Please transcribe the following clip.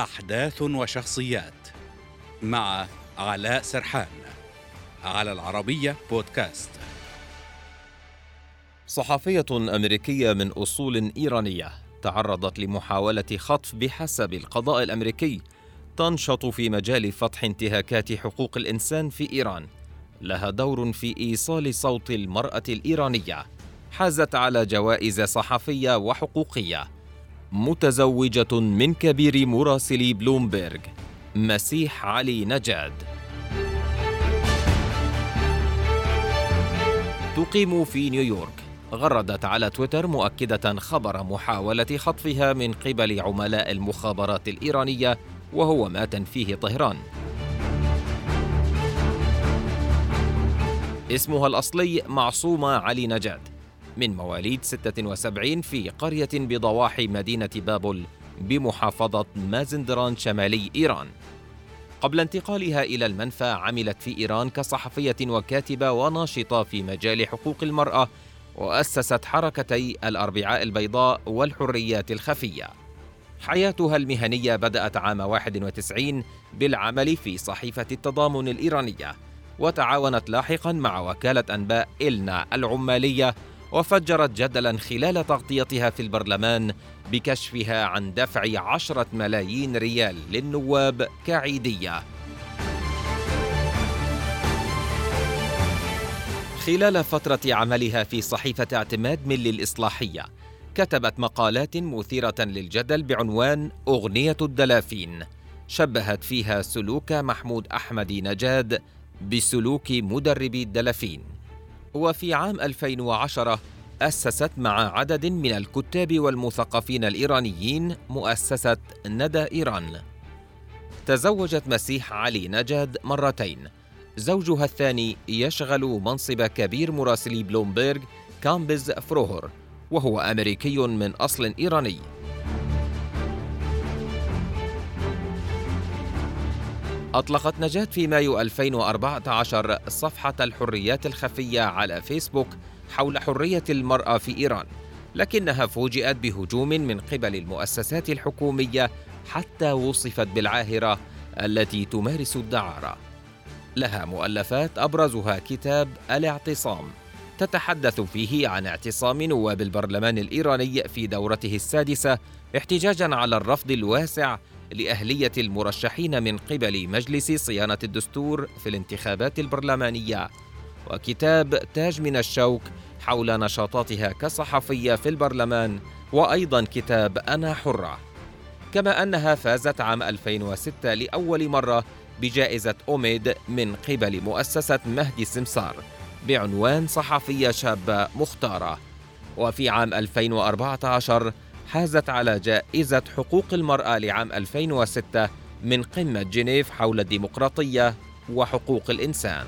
أحداث وشخصيات مع علاء سرحان على العربية بودكاست. صحفية أمريكية من أصول إيرانية تعرضت لمحاولة خطف بحسب القضاء الأمريكي تنشط في مجال فتح انتهاكات حقوق الإنسان في إيران. لها دور في إيصال صوت المرأة الإيرانية. حازت على جوائز صحفية وحقوقية. متزوجة من كبير مراسلي بلومبيرغ مسيح علي نجاد. تقيم في نيويورك. غردت على تويتر مؤكدة خبر محاولة خطفها من قبل عملاء المخابرات الإيرانية وهو ما تنفيه طهران. اسمها الأصلي معصومة علي نجاد. من مواليد 76 في قرية بضواحي مدينة بابل بمحافظة مازندران شمالي إيران. قبل انتقالها إلى المنفى عملت في إيران كصحفية وكاتبة وناشطة في مجال حقوق المرأة وأسست حركتي الأربعاء البيضاء والحريات الخفية. حياتها المهنية بدأت عام 91 بالعمل في صحيفة التضامن الإيرانية وتعاونت لاحقا مع وكالة أنباء إلنا العمالية وفجرت جدلا خلال تغطيتها في البرلمان بكشفها عن دفع عشرة ملايين ريال للنواب كعيدية. خلال فترة عملها في صحيفة اعتماد مل الإصلاحية كتبت مقالات مثيرة للجدل بعنوان أغنية الدلافين شبهت فيها سلوك محمود أحمد نجاد بسلوك مدربي الدلافين. وفي عام 2010 أسست مع عدد من الكتاب والمثقفين الإيرانيين مؤسسة ندى إيران. تزوجت مسيح علي نجاد مرتين. زوجها الثاني يشغل منصب كبير مراسلي بلومبيرغ كامبز فروهر وهو أمريكي من أصل إيراني. أطلقت نجاة في مايو 2014 صفحة الحريات الخفية على فيسبوك حول حرية المرأة في إيران لكنها فوجئت بهجوم من قبل المؤسسات الحكومية حتى وصفت بالعاهرة التي تمارس الدعارة. لها مؤلفات أبرزها كتاب الاعتصام تتحدث فيه عن اعتصام نواب البرلمان الإيراني في دورته السادسة احتجاجا على الرفض الواسع لأهلية المرشحين من قبل مجلس صيانة الدستور في الانتخابات البرلمانية. وكتاب تاج من الشوك حول نشاطاتها كصحفية في البرلمان وأيضا كتاب أنا حرة. كما أنها فازت عام 2006 لأول مرة بجائزة أوميد من قبل مؤسسة مهدي السمسار بعنوان صحفية شابة مختارة. وفي عام 2014 حازت على جائزة حقوق المرأة لعام 2006 من قمة جنيف حول الديمقراطية وحقوق الإنسان.